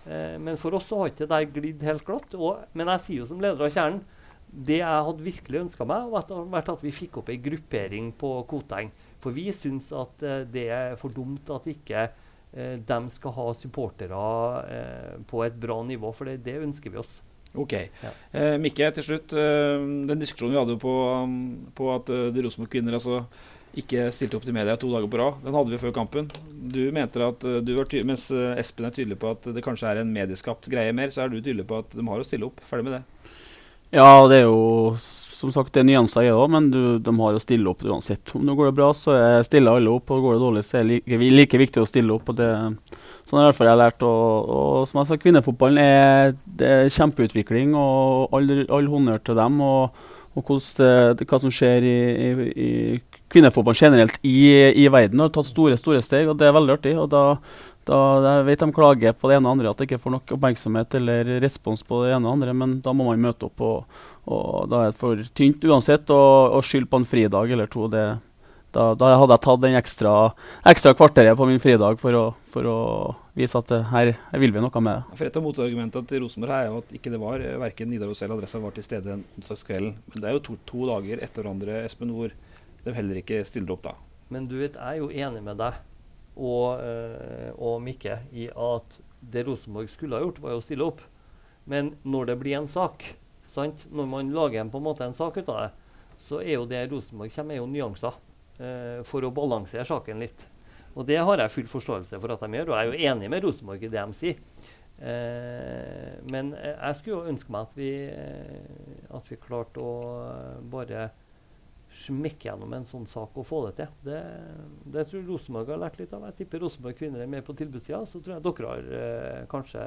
Eh, men for oss så har ikke det der glidd helt glatt. Og, men jeg sier jo som leder av Kjernen det jeg hadde virkelig ønska meg, at, vært at vi fikk opp ei gruppering på Koteng. For vi syns at eh, det er for dumt at ikke eh, de skal ha supportere eh, på et bra nivå, for det, det ønsker vi oss. Ok. Ja. Eh, Mikke, til slutt. Den diskusjonen vi hadde på, um, på at de Rosenborg kvinner altså ikke stilte opp til media to dager på rad, den hadde vi før kampen. Du mente at eh, du var tydelig, mens eh, Espen er tydelig på at det kanskje er en medieskapt greie mer, så er du tydelig på at de har å stille opp. Ferdig med det. Ja, det er jo som sagt det er nyanser i det òg, men du, de har å stille opp uansett. Om det går det bra, så er- stiller alle opp, og går det dårlig, så er det like, like viktig å stille opp. og det Sånn er i hvert fall jeg lært. Og, og som jeg sa, kvinnefotballen er, det er kjempeutvikling, og all, all honnør til dem. Og, og hvordan det, hva som skjer i, i, i kvinnefotballen generelt i, i verden, har tatt store store steg, og det er veldig artig. og da da, jeg vet de klager på det ene og andre, at de ikke får nok oppmerksomhet eller respons på det ene og andre, men da må man møte opp. Og, og da er det for tynt uansett å å skylde på en fridag eller to. Det, da, da hadde jeg tatt den ekstra, ekstra kvarteret på min fridag for å, for å vise at her, her vil vi noe med det. For Et av motargumentene til Rosenborg her er jo at ikke det var, eh, verken Nidaros eller Adressa var til stede den onsdagskvelden. Men det er jo to, to dager etter hverandre, Espen, hvor de heller ikke stiller opp da. Men du vet, jeg er jo enig med deg og, øh, og Mikke i at det Rosenborg skulle ha gjort, var jo å stille opp. Men når det blir en sak, sant? når man lager en, på en måte en sak ut av det, så er jo det Rosenborg kommer, er jo nyanser øh, for å balansere saken litt. Og det har jeg full forståelse for at de gjør, og jeg er jo enig med Rosenborg i det de sier. Eh, men jeg skulle jo ønske meg at vi, at vi klarte å bare smekke gjennom en sånn sak og få det til. Det, det tror jeg Rosenborg har lært litt av. Jeg tipper Rosenborg kvinner er med på tilbudssida. Så tror jeg dere har eh, kanskje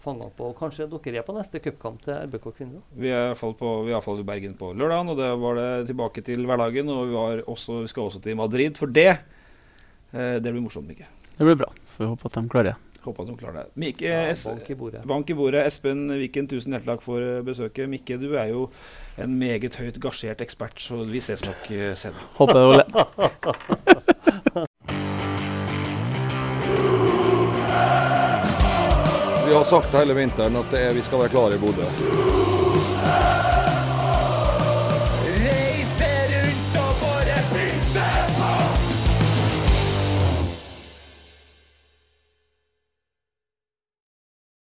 fanga på og Kanskje dere er på neste cupkamp til RBK kvinner. Vi er i hvert fall på, vi er i i Bergen på lørdagen, og det var det tilbake til hverdagen. Og vi, var også, vi skal også til Madrid for det. Eh, det blir morsomt, Mikke. Det blir bra. Så vi håper at de klarer det. Håper at de klarer det. Mikke, Ja, Es- bank i bordet. Bank i bordet. Espen Viken, tusen hjertelig takk for eh, besøket. Mikke, du er jo en meget høyt gasjert ekspert, så vi ses nok eh, senere. [laughs] Håper jeg, Ole. Vi har sagt hele vinteren at det er, vi skal være klare i Bodø.